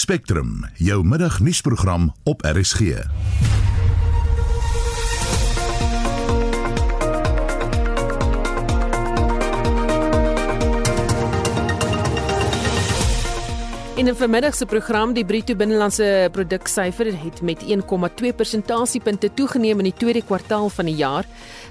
Spectrum, jou middagnuusprogram op RSG. In 'n vermiddagse program die bruto binnelandse produksyfer het met 1,2 persentasiepunte toegeneem in die tweede kwartaal van die jaar.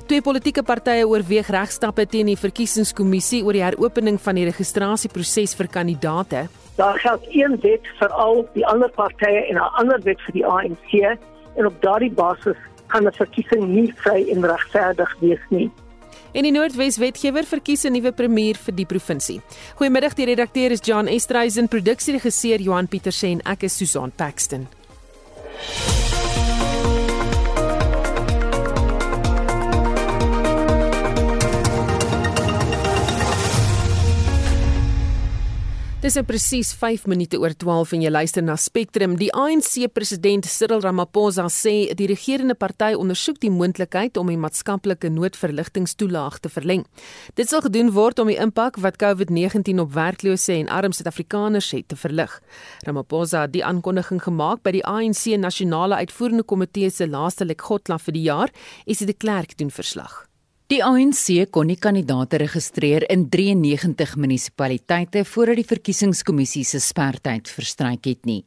Twee politieke partye oorweeg regstappe teen die verkiesingskommissie oor die heropening van die registrasieproses vir kandidaate. Daar geld een wet vir al die ander partye en 'n ander wet vir die ANC en op daardie basis kan 'n verkiesing nie vry en regverdig wees nie. En die Noordwes wetgewer verkies 'n nuwe premier vir die provinsie. Goeiemiddag, die redakteur is John Estreisen, produksieregisseur Johan Pieterse en ek is Susan Paxton. Dis is presies 5 minute oor 12 en jy luister na Spectrum. Die ANC president Cyril Ramaphosa sê die regerende party ondersoek die moontlikheid om die maatskaplike noodverligtingstoelaag te verleng. Dit sal gedoen word om die impak wat COVID-19 op werklose en arm Suid-Afrikaners het te verlig. Ramaphosa het die aankondiging gemaak by die ANC nasionale uitvoerende komitee se laaste lekgotla vir die jaar. Is dit die klerk doen verslag? Die ANC kon nie kandidaate registreer in 93 munisipaliteite voordat die verkiesingskommissie se sperdatum verstryk het nie.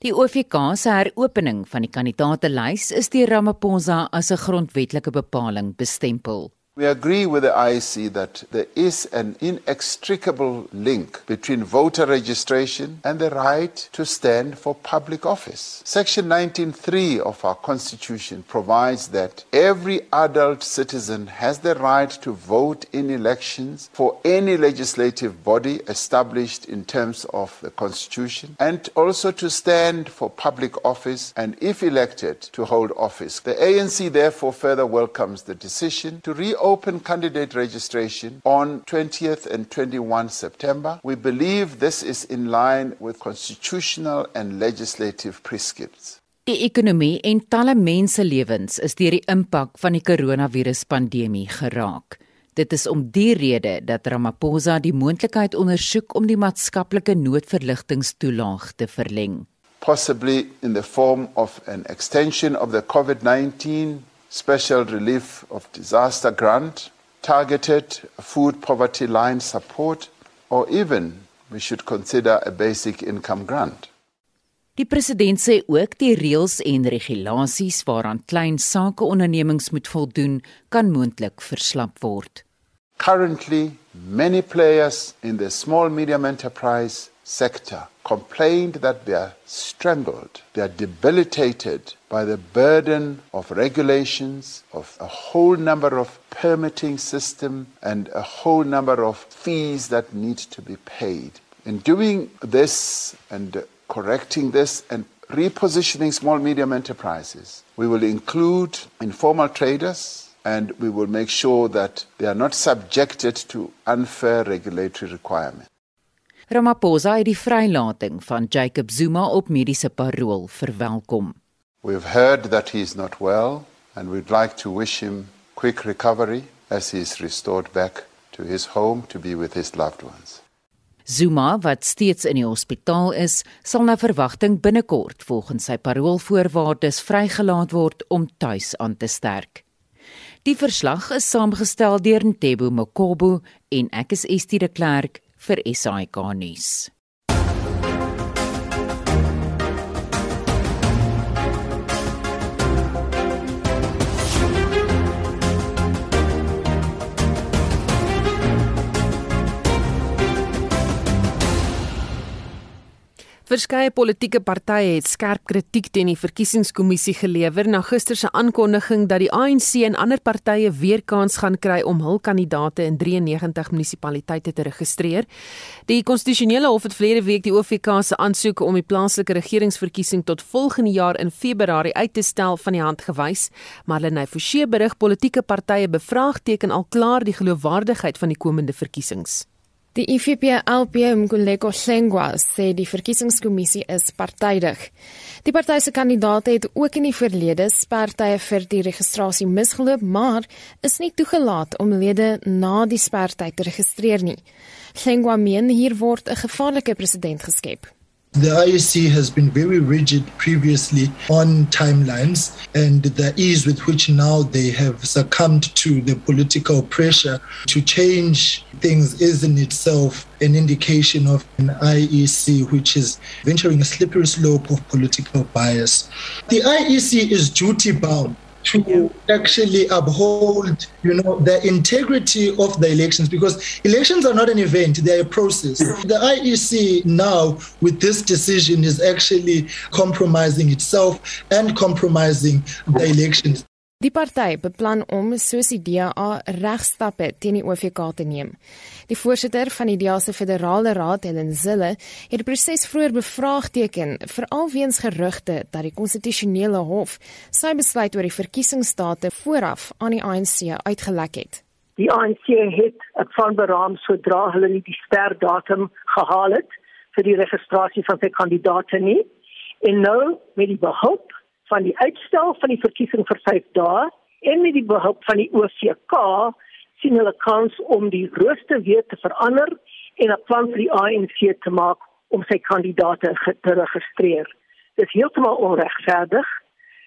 Die OFK se heropening van die kandidaatelys is deur Ramaphosa as 'n grondwetlike bepaling bestempel. We agree with the IEC that there is an inextricable link between voter registration and the right to stand for public office. Section 19.3 of our Constitution provides that every adult citizen has the right to vote in elections for any legislative body established in terms of the Constitution and also to stand for public office and, if elected, to hold office. The ANC therefore further welcomes the decision to reopen open candidate registration on 20th and 21 September. We believe this is in line with constitutional and legislative prescripts. Die ekonomie en talle menselewens is deur die impak van die koronaviruspandemie geraak. Dit is om die rede dat Ramaphosa die moontlikheid ondersoek om die maatskaplike noodverligtingstoelaag te verleng. Possibly in the form of an extension of the COVID-19 special relief of disaster grant, targeted food poverty line support, or even we should consider a basic income grant. Die president sê ook die reëls en regulasies waaraan klein sakeondernemings moet voldoen, kan moontlik verslap word. Currently, many players in the small medium enterprise sector complained that they are strangled, they are debilitated by the burden of regulations, of a whole number of permitting system and a whole number of fees that need to be paid. In doing this and correcting this and repositioning small medium enterprises, we will include informal traders and we will make sure that they are not subjected to unfair regulatory requirements. Ramaphosa het die vrylating van Jacob Zuma op mediese parol verwelkom. We've heard that he is not well and we'd like to wish him quick recovery as he is restored back to his home to be with his loved ones. Zuma wat steeds in die hospitaal is, sal na verwagting binnekort volgens sy paroolvoorwaardes vrygelaat word om tuis aan te sterk. Die verslag is saamgestel deur Ntebo Mokobo en ek is Estie de Klerk vir SAK nuus. Verskeie politieke partye het skerp kritiek teen die verkiesingskommissie gelewer na gister se aankondiging dat die ANC en ander partye weer kans gaan kry om hul kandidaate in 93 munisipaliteite te registreer. Die konstitusionele hof het verlede week die OFK se aansoek om die plaaslike regeringsverkiesing tot volgende jaar in Februarie uit te stel van die hand gewys, maar Lenay Forsie berig politieke partye bevraagteken al klaar die geloofwaardigheid van die komende verkiesings. Die IFP-LP Mkuleko Sengwa sê die verkiesingskommissie is partydig. Die party se kandidaate het ook in die verlede spertye vir die registrasie misgeloop, maar is nie toegelaat om lede na die spertyd te registreer nie. Sengwa meen hier word 'n gevaarlike presedent geskep. The IEC has been very rigid previously on timelines, and the ease with which now they have succumbed to the political pressure to change things is in itself an indication of an IEC which is venturing a slippery slope of political bias. The IEC is duty bound to actually uphold you know the integrity of the elections because elections are not an event they're a process the IEC now with this decision is actually compromising itself and compromising the elections Die party beplan om soos die DA regstappe teen die OVK te neem. Die voorsitter van die DA se federale raad, Helen Zille, het die proses vroeër bevraagteken veral weens gerugte dat die konstitusionele hof sy besluit oor die verkiesingsdate vooraf aan die ANC uitgelek het. Die ANC het 'n plan beraam sodra hulle nie die sterdatum gehaal het vir die registrasie van sy kandidaate nie. En nou met die behulp van die uitstel van die verkiesing vir 5 dae en met die behulp van die OVK sien hulle kans om die rooster weer te verander en 'n plan vir die ANC te maak om sy kandidaate te registreer. Dit is heeltemal onregverdig.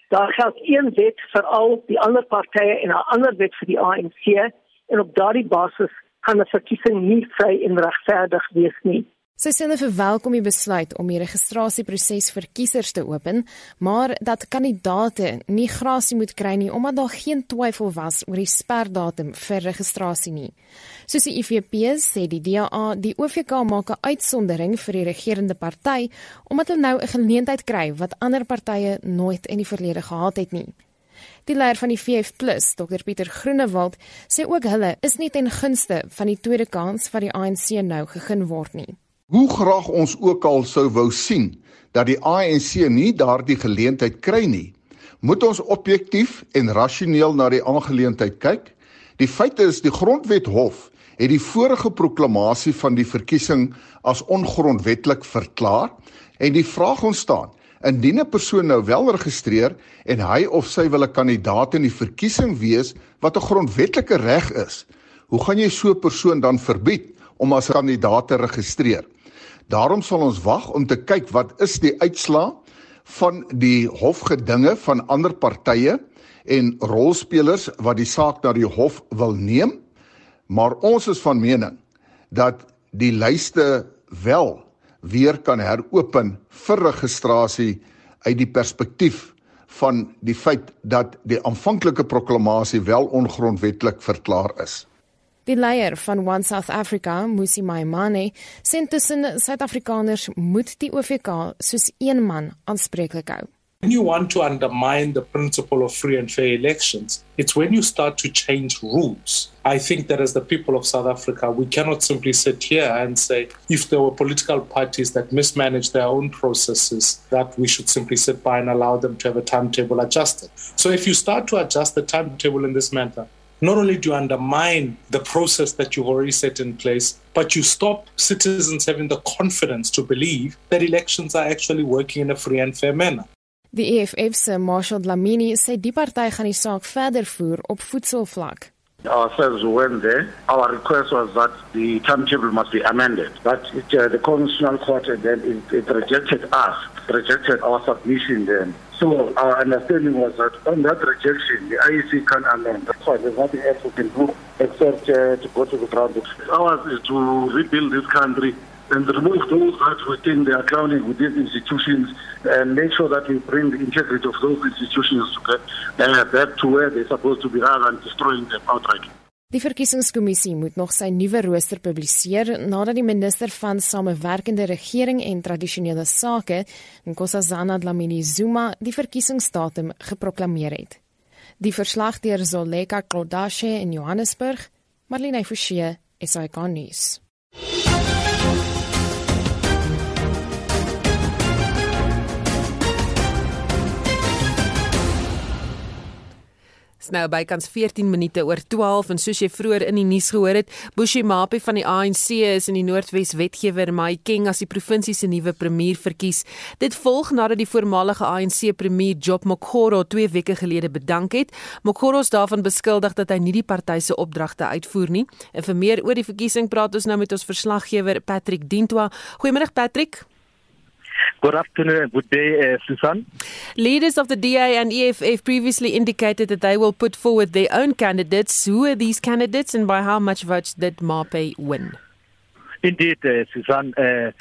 Daar geld een wet vir al die ander partye en 'n ander wet vir die ANC en op daardie basis kan 'n verkiesing nie vry en regverdig wees nie. Sy sê hulle verwelkom die besluit om die registrasieproses vir kiesers te open, maar dat kandidaate nie grasie moet kry nie omdat daar geen twyfel was oor die sperdatum vir registrasie nie. Soos die IFP sê die DA, die OVK maak 'n uitsondering vir die regerende party omdat hulle nou 'n geleentheid kry wat ander partye nooit in die verlede gehad het nie. Die leier van die VF+, Dr Pieter Groenewald, sê ook hulle is nie ten gunste van die tweede kans wat die ANC nou gegee word nie. Hoe graag ons ook al sou wou sien dat die ANC nie daardie geleentheid kry nie, moet ons objektief en rasioneel na die aangeleentheid kyk. Die feit is die Grondwet Hof het die vorige proklamasie van die verkiesing as ongrondwettig verklaar en die vraag ontstaan indien 'n persoon nou wel registreer en hy of sy wil 'n kandidaat in die verkiesing wees wat 'n grondwetlike reg is, hoe gaan jy so 'n persoon dan verbied om as kandidaat te registreer? Daarom sal ons wag om te kyk wat is die uitslaa van die hofgedinge van ander partye en rolspelers wat die saak na die hof wil neem. Maar ons is van mening dat die lyste wel weer kan heropen vir registrasie uit die perspektief van die feit dat die aanvanklike proklamasie wel ongrondwettig verklaar is. Die leier van One South Africa, Musi Maimane, sê tussen Suid-Afrikaners moet die OVK soos een man aanspreeklik hou. When you want to undermine the principle of free and fair elections, it's when you start to change rules. I think that as the people of South Africa, we cannot simply sit here and say if there were political parties that mismanage their own processes, that we should simply sit by and allow them to have a timetable adjusted. So if you start to adjust the timetable in this manner, not only do you undermine the process that you've already set in place, but you stop citizens having the confidence to believe that elections are actually working in a free and fair manner. Die EFF se Marshall Dlamini sê die party gaan die saak verder voer op voedselvlak. Ourselves went there. Our request was that the timetable must be amended. But it, uh, the Constitutional Court then it, it rejected us, rejected our submission then. So our understanding was that on that rejection, the IEC can amend. That's why there's nothing else we can do except uh, to go to the ground. Ours is to rebuild this country and remove those that we think they are clowning with these institutions and make sure that we bring the integrity of those institutions to get, uh, back to where they're supposed to be rather than destroying them outright. Die verkiesingskommissie moet nog sy nuwe rooster publiseer nadat die minister van samewerkende regering en tradisionele sake, Nkosazana Dlamini Zuma, die verkiesingsdatum geproklaameer het. Die verslag deur Zoleka Klodashe in Johannesburg, Marlene Forsie, SAK nuus. Dis nou bykans 14 minute oor 12 en soos jy vroeër in die nuus gehoor het, Bushi Mapi van die ANC is in die Noordwes wetgewer Maikeng as die provinsie se nuwe premier verkies. Dit volg nadat die voormalige ANC premier Job Mokgoro 2 weke gelede bedank het. Mokgoro is daarvan beskuldig dat hy nie die party se opdragte uitvoer nie. En vir meer oor die verkiesing praat ons nou met ons verslaggewer Patrick Dintwa. Goeiemôre Patrick. Good afternoon, good day, uh, Susan. Leaders of the DA and EFF previously indicated that they will put forward their own candidates. Who are these candidates and by how much votes did Mape win? Indeed, uh, Susan, uh,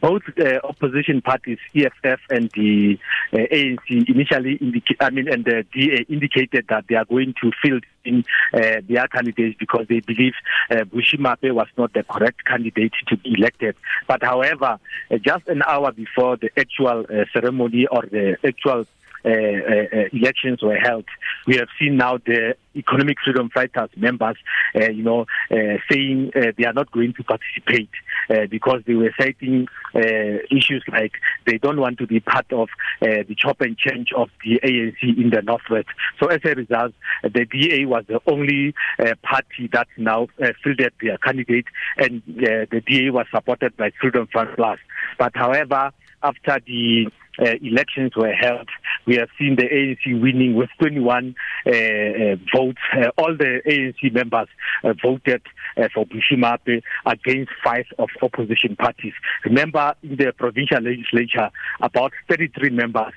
both uh, opposition parties, EFF and the uh, ANC, initially indica- I mean, and the DA indicated that they are going to field in uh, their candidates because they believe uh, Bushimape was not the correct candidate to be elected. But however, uh, just an hour before the actual uh, ceremony or the actual uh, uh, elections were held. We have seen now the economic freedom fighters members, uh, you know, uh, saying uh, they are not going to participate uh, because they were citing uh, issues like they don't want to be part of uh, the chop and change of the ANC in the northwest. So as a result, uh, the DA was the only uh, party that now uh, fielded their candidate, and uh, the DA was supported by Freedom Front Plus. But however, after the uh, elections were held, we have seen the ANC winning with 21 uh, uh, votes. Uh, all the ANC members uh, voted uh, for Bushimape against five of opposition parties. Remember, in the provincial legislature, about 33 members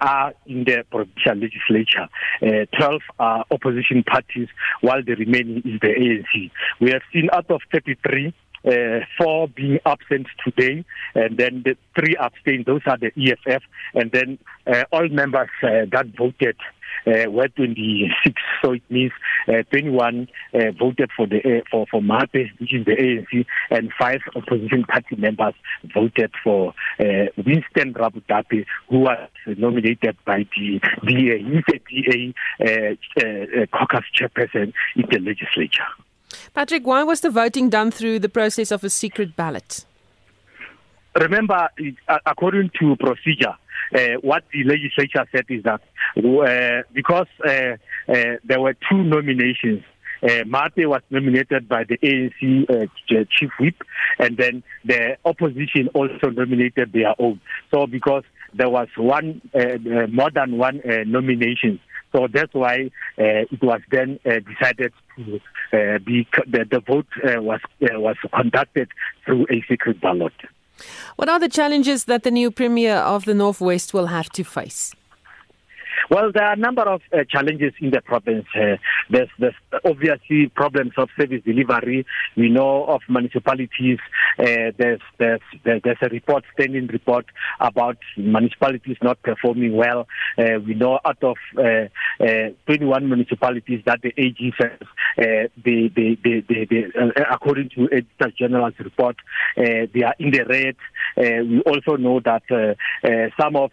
are in the provincial legislature. Uh, 12 are opposition parties, while the remaining is the ANC. We have seen out of 33, uh, four being absent today, and then the three abstained. Those are the EFF, and then uh, all members uh, that voted uh, were 26. So it means uh, 21 uh, voted for the uh, for for MAPE, which is the ANC, and five opposition party members voted for Winston Rabutapi, who was nominated by the DA. He's a DA caucus chairperson in the legislature. Patrick, why was the voting done through the process of a secret ballot? Remember, according to procedure, uh, what the legislature said is that uh, because uh, uh, there were two nominations, uh, Mate was nominated by the ANC uh, chief whip, and then the opposition also nominated their own. So because there was one uh, uh, more than one uh, nomination, so that's why uh, it was then uh, decided to uh, be the, the vote was was conducted through a secret ballot. What are the challenges that the new premier of the Northwest will have to face? Well, there are a number of uh, challenges in the province. Uh, there's, there's obviously problems of service delivery. We know of municipalities. Uh, there's, there's, there's a report, standing report about municipalities not performing well. Uh, we know out of uh, uh, 21 municipalities that the AG says, they, they, they, they, according to Editor General's report, they are in the red. We also know that some of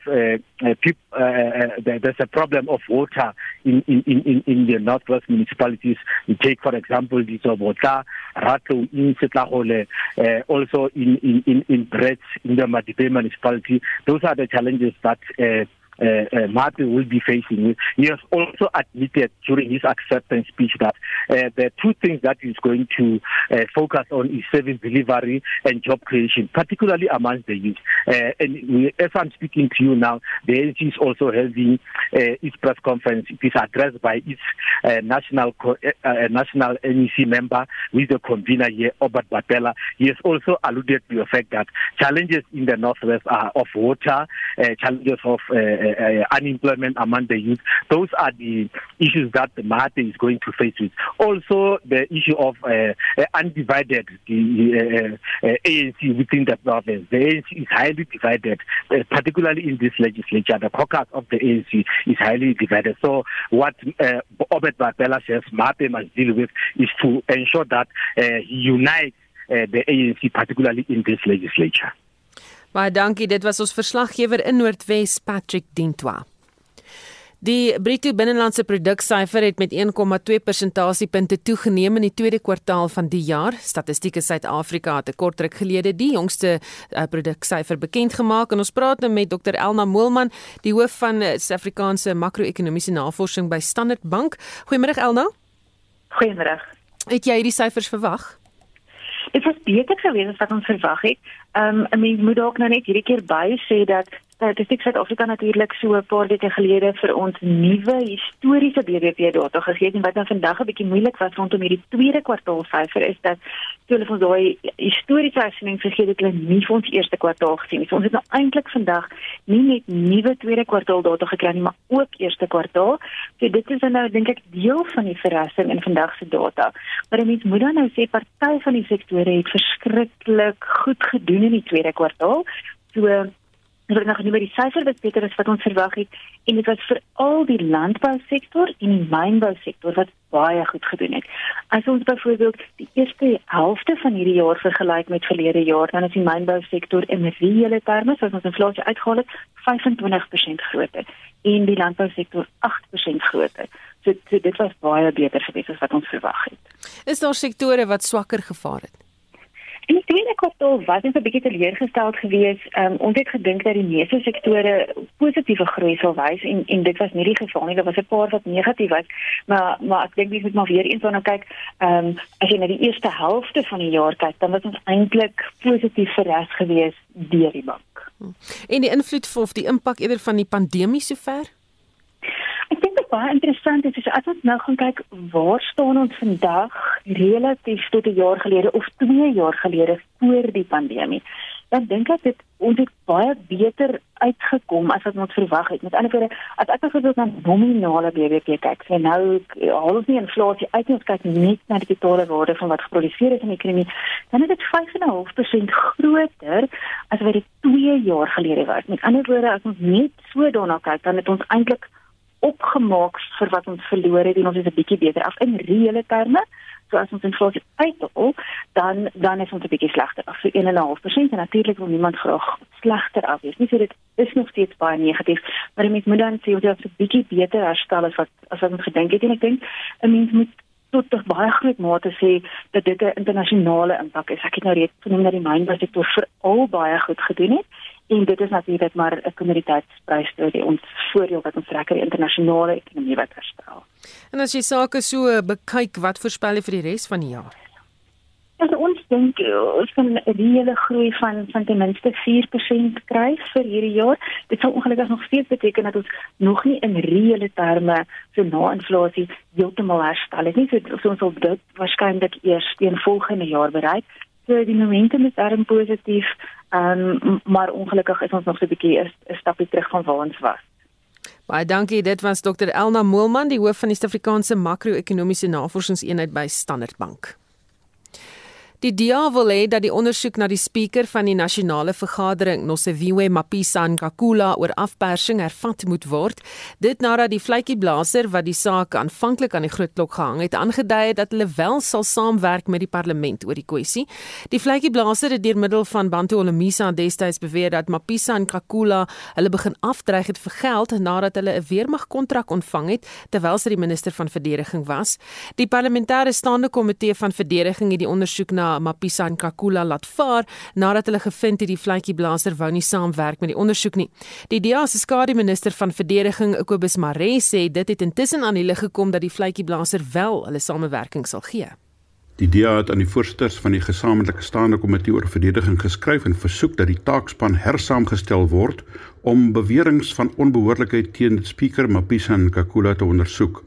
people, there's a problem of water in, in, in, in the northwest municipalities. We take, for example, the Sobota, Rato, in Setlahole, uh, also in, in, in, in Brett, in the Madibe municipality. Those are the challenges that uh, uh, uh, Martin will be facing. He has also admitted during his acceptance speech that uh, the two things that he's going to uh, focus on is service delivery and job creation, particularly amongst the youth. Uh, and we, as I'm speaking to you now, the ANC is also holding uh, its press conference. It is addressed by its uh, national national NEC member, with the convener here, Obert Batela. He has also alluded to the fact that challenges in the northwest are of water, challenges of unemployment among the youth. Those are the issues that the Mahate is going to face with. Also, the issue of uh, undivided the ANC within the province. The ANC is highly divided, particularly in this legislature. The caucus of the ANC is highly divided. So, what uh, Obed Batela says Mahate must deal with is to ensure that uh, he unites uh, the ANC, particularly in this legislature. Baie dankie. Dit was ons verslaggewer in Noordwes, Patrick Dintwa. Die bruto binnelandse produksyfer het met 1,2 persentasiepunte toegeneem in die tweede kwartaal van die jaar. Statistiek Suid-Afrika het 'n kort ruk gelede die jongste uh, produksyfer bekend gemaak en ons praat nou met Dr Elna Moelman, die hoof van uh, Suid-Afrikaanse makro-ekonomiese navorsing by Standard Bank. Goeiemôre Elna. Goeiemôre. Het jy hierdie syfers verwag? Dit was beter geweest as wat ons verwag het. Ehm um, mens moet dalk nou net hierdie keer by sê dat Statistiek Suid-Afrika natuurlik so 'n paar weke gelede vir ons nuwe historiese BBP data gegee en wat nou vandag 'n bietjie moeilik was rondom hierdie tweede kwartaal syfer is dat toe hulle ons daai historiese uitsending gegee het, hulle nie vir ons eerste kwartaal gesien nie. So ons het nou eintlik vandag nie net nuwe tweede kwartaal data gekry nie, maar ook eerste kwartaal. So dit is nou dink ek deel van die verrassing in vandag se data. Maar mense moet dan nou sê party van die sektore het verskriklik goed gedoen in die tweede kwartaal. So Ons het nog nie by die syfer wat beter is wat ons verwag het en dit was veral die landbousektor en die mynbousektor wat baie goed gedoen het. As ons byvoorbeeld die eerste helfte van hierdie jaar vergelyk met verlede jaar, dan is die mynbousektor in reële terme, soos ons inflasie uitgehaal het, 25% groter en die landbousektor 8% groter. So, so dit was baie beter gewees as wat ons verwag het. Is daar sektore wat swakker gevaar het? In die tweede kwartaal was dit 'n bietjie teleurgesteld geweest. Um, ons het gedink dat die meeste sektore positiewe groei sou wys en en dit was nie die geval nie. Daar was 'n paar wat negatief was. Maar maar ek dink jy moet maar weer eens nou kyk. Ehm um, as jy na die eerste helfte van die jaar kyk, dan was ons eintlik positief verras geweest deur die bank. En die invloed of die impak eerder van die pandemie sover? Ek dink dit baie interessant is as ons nou gaan kyk waar staan ons vandag relatief tot 'n jaar gelede of 2 jaar gelede voor die pandemie. Dan dink ek dit ons het baie beter uitgekom as wat ons verwag het. Met ander woorde, as ek byvoorbeeld na nominale BBP kyk, sê nou al ons nie inflasie uit ons kyk net na die totale waarde van wat geproduseer is in die ekonomie, dan is dit 5.5% groter as wat dit 2 jaar gelede was. Met ander woorde, as ons net so daarna kyk, dan het ons eintlik opgemaak vir wat ons verloor het en ons is 'n bietjie beter af in reële terme. So as ons inflasie uithaal, dan dan is ons 'n bietjie slegter af. So 1.5% en natuurlik wil niemand graag slegter af wees nie. So dit is nog steeds baie negatief, maar mens moet dan sê ons het 'n bietjie beter herstel as wat as wat ons gedink het en ek dink 'n mens moet tot tot baie groot mate sê dat dit 'n internasionale impak is. Ek het nou reeds genoem dat die mynbousektor veral baie goed gedoen het En dit is natuurlik maar 'n kommoditeitsprys wat ons voordeel wat ons trek in die internasionale ekonomie wat herstel. En as jy sake so bekyk, wat voorspel jy vir die res van die jaar? As ons dink ons kan 'n reële groei van van ten minste 4% kry vir hierdie jaar. Dit sal ongelukkig nog steeds beteken dat ons nog nie in reële terme so na inflasie heeltemal herstel het nie. So, so ons sal dit waarskynlik eers teen volgende jaar bereik. So die momentum is erg positief. Um, maar ongelukkig is ons nog so 'n bietjie 'n stapie terug van waar ons was. Baie dankie. Dit was Dr Elna Moelman, die hoof van die Suid-Afrikaanse Makro-ekonomiese Navorsingseenheid by Standard Bank. Die DA wil hê dat die ondersoek na die spreker van die nasionale vergadering, Nosiviwe Mapisa Nkakula oor afpersing hervat moet word. Dit nadat die vletjieblaser wat die saak aanvanklik aan die groot klok gehang het, aangedui het dat hulle wel sal saamwerk met die parlement oor die kwessie. Die vletjieblaser het deur middel van Bantu Olomisa destyds beweer dat Mapisa Nkakula hulle begin afdreig het vir geld nadat hulle 'n weermagkontrak ontvang het terwyl sy die minister van verdediging was. Die parlementêre staande komitee van verdediging het die ondersoek na Mapisa Nkakula laat vaar nadat hulle gevind het die vletjieblaser wou nie saamwerk met die ondersoek nie. Die DA se skadu minister van verdediging, Kobus Maree, sê dit het intussen aan hulle gekom dat die vletjieblaser wel hulle samewerking sal gee. Die DA het aan die voorsitters van die gesamentlike staande komitee oor verdediging geskryf en versoek dat die taakspan hersaamgestel word om beweringe van onbehoorlikheid teen die spreker Mapisa Nkakula te ondersoek.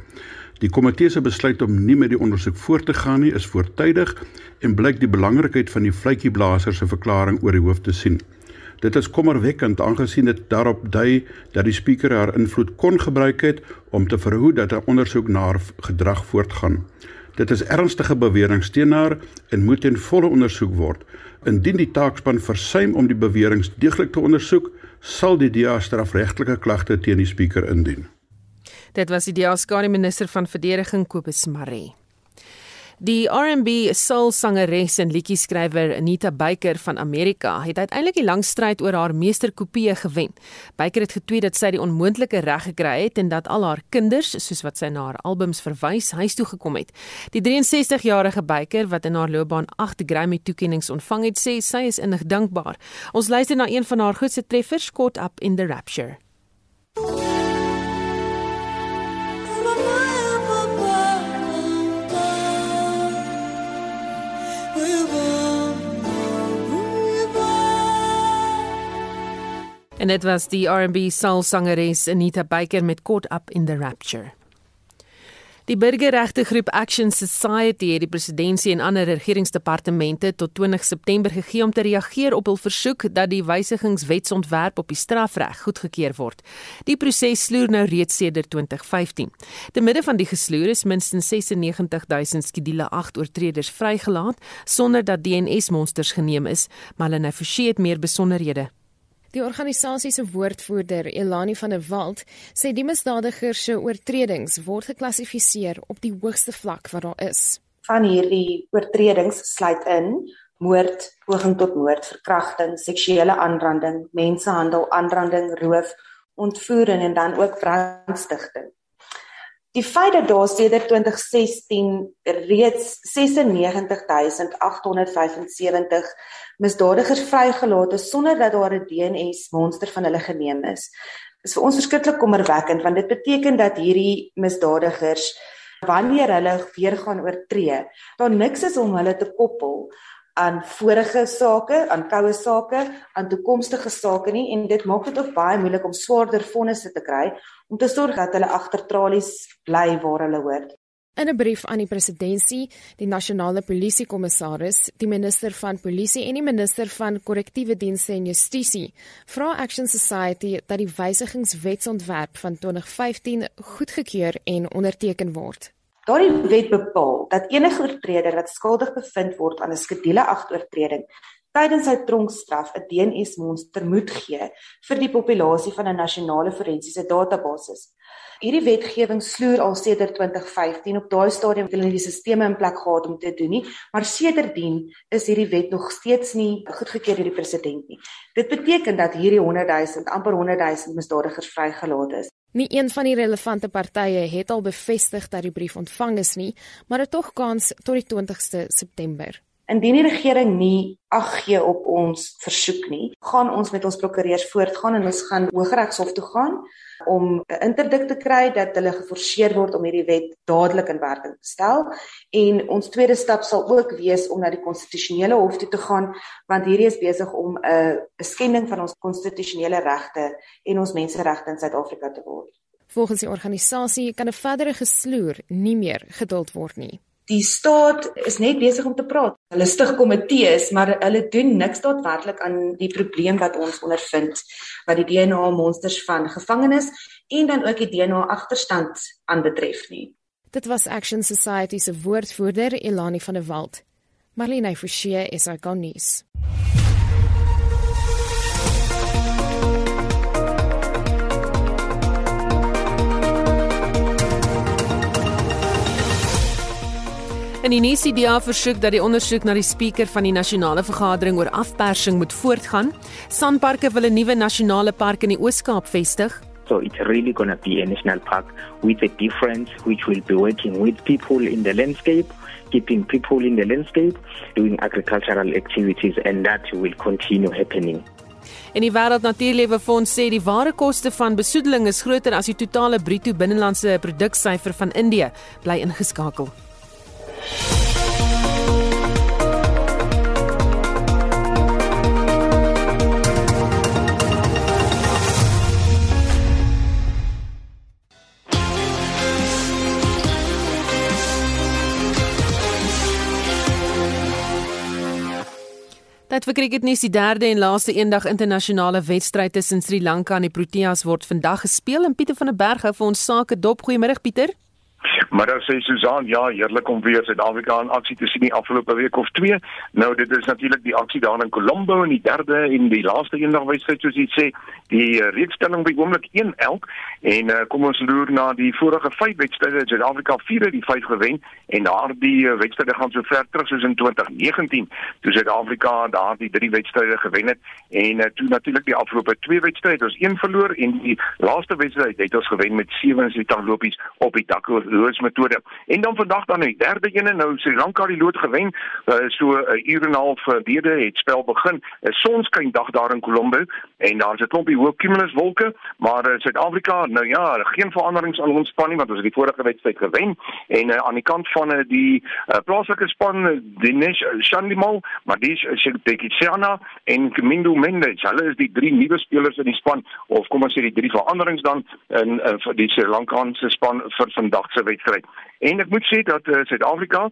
Die komitee se besluit om nie met die ondersoek voort te gaan nie is voortydig en blyk die belangrikheid van die vletjieblaser se verklaring oor die hoof te sien. Dit is kommerwekkend aangesien dit daarop dui dat die spreker haar invloed kon gebruik het om te verhoed dat 'n ondersoek na haar gedrag voortgaan. Dit is ernstige beweringe teen haar en moet in volle ondersoek word. Indien die taakspan versuim om die beweringe deeglik te ondersoek, sal die DA strafregtelike klagte teen die spreker indien. Dit was die Diaskari minister van verdediging Kobus Maree. Die R&B soul-sangeres en liedjie-skrywer Anita Baker van Amerika het uiteindelik die lang stryd oor haar meesterkopie gewen. Baker het getweet dat sy die onmoontlike reg gekry het en dat al haar kinders, soos wat sy na haar albums verwys, huis toe gekom het. Die 63-jarige Baker wat in haar loopbaan 8 Grammy-toekenninge ontvang het, sê sy is innig dankbaar. Ons luister na een van haar grootste treffers, Caught Up in the Rapture. En dit was die R&B soul sangeres Anita Baker met Caught Up in the Rapture. Die burgerregte groep Action Society het die presidentskap en ander regeringsdepartemente tot 20 September gegee om te reageer op hul versoek dat die wysigingswetsontwerp op die strafreg goedgekeur word. Die proses sloer nou reeds sedert 2015. Te midde van die gesloer is minstens 96000 skedule 8 oortreders vrygelaat sonder dat DNS-monsters geneem is, maar hulle nou verseë meer besonderhede. Die organisasie se woordvoerder, Elani van der Walt, sê die misdadigers se oortredings word geklassifiseer op die hoogste vlak wat daar is. Van hierdie oortredings sluit in moord, poging tot moord, verkrachting, seksuele aanranding, mensenhandel, aanranding, roof, ontvoering en dan ook brandstigting. Die feit dat daar sedert 2016 reeds 96875 misdadigers vrygelaat is sonder dat daar 'n DNS monster van hulle geneem is, is vir ons verskriklik kommerwekkend want dit beteken dat hierdie misdadigers wanneer hulle weer gaan oortree, daar niks is om hulle te koppel aan vorige sake, aan koue sake, aan toekomstige sake nie en dit maak dit ook baie moeilik om swaarder vonnisse te kry om te sorg dat hulle agter tralies bly waar hulle hoort. In 'n brief aan die presidentskap, die nasionale polisiekommissaris, die minister van polisie en die minister van korrektiewe dienste en justisie, vra Action Society dat die wysigingswetsontwerp van 2015 goedgekeur en onderteken word. Daardie wet bepaal dat enige oortreder wat skuldig bevind word aan 'n skedule 8 oortreding tydens sy tronkstraf 'n DNS-monster moet gee vir die populasie van 'n nasionale forensiese database. Hierdie wetgewing sloer al sedert 2015 op daai stadium het hulle die stelsels in plek gehad om te doen nie, maar sedertdien is hierdie wet nog steeds nie goedgekeur deur die president nie. Dit beteken dat hierdie 100 000 amper 100 000 misdadigers vrygelaat is. Nie een van die relevante partye het al bevestig dat die brief ontvang is nie, maar dit tog kans tot die 20ste September. Indien die regering nie ag gee op ons versoek nie, gaan ons met ons prokureurs voortgaan en ons gaan Hooggeregshof toe gaan om 'n interdik te kry dat hulle geforseer word om hierdie wet dadelik in werking te stel en ons tweede stap sal ook wees om na die konstitusionele hof toe te gaan want hierdie is besig om 'n 'n skending van ons konstitusionele regte en ons menseregte in Suid-Afrika te word. Volgens die organisasie kan 'n verdere gesloer nie meer geduld word nie die staat is net besig om te praat. Hulle stig komitees, maar hulle doen niks daadwerklik aan die probleem wat ons ondervind wat die DNA monsters van gevangenes en dan ook die DNA agterstand aanbetref nie. Dit was Action Society se woordvoerder Elani van der Walt. Marlene Forsie is our gonnies. In die NCDA versoek dat die ondersoek na die spreker van die nasionale vergadering oor afpersing moet voortgaan. Sanparks wil 'n nuwe nasionale park in die Oos-Kaap vestig. So it's really going to be a national park with a difference which will be working with people in the landscape, keeping people in the landscape, doing agricultural activities and that will continue happening. En die Wêreld Natuurlewe Fonds sê die ware koste van besoedeling is groter as die totale bruto binnelandse produksyfer van Indië, bly ingeskakel. Dit vir cricket nuus die derde en laaste eendag internasionale wedstryd tussen Sri Lanka en die Proteas word vandag gespeel en Pieter van der Berg hou vir ons sake dop. Goeiemôre Pieter. Maar dan sê Susan, ja, heerlik om weer Suid-Afrika in aksie te sien die afgelope week of twee. Nou dit is natuurlik die aksie daar in Colombo in die derde en die laaste eendag wedstryd soos jy sê, die uh, reekstelling by oomblik 1-1 en uh, kom ons loer na die vorige 5 wedstryde. Suid-Afrika 4 uit die 5 gewen en daardie uh, wedstryde gaan so ver terug soos in 2019 toe Suid-Afrika daardie 3 wedstryde gewen het en uh, toe natuurlik die afgelope 2 wedstryde ons 1 verloor en die laaste wedstryd het ons gewen met 77 lopies op die dak loodsmetode. En dan vandag dan die derde een nou Sri Lanka die lood gewen. Uh, so 'n uh, uur en 'n half gelede het spel begin. 'n Sonskyn dag daar in Colombo en daar's 'n klompie hoë cumuluswolke, maar uh, Suid-Afrika nou ja, geen veranderings aan ons span nie want ons het die vorige wedstryd gewen en uh, aan die kant van uh, die uh, plaaslike span Dinesh Chandimal, Madish Shekitsana en Kemindo Mendes. Hulle is die drie nuwe spelers in die span of kom ons sê die drie veranderings dan in uh, vir die Sri Lankaanse span vir vandag se wedstryd. En ek moet sê dat uh, Suid-Afrika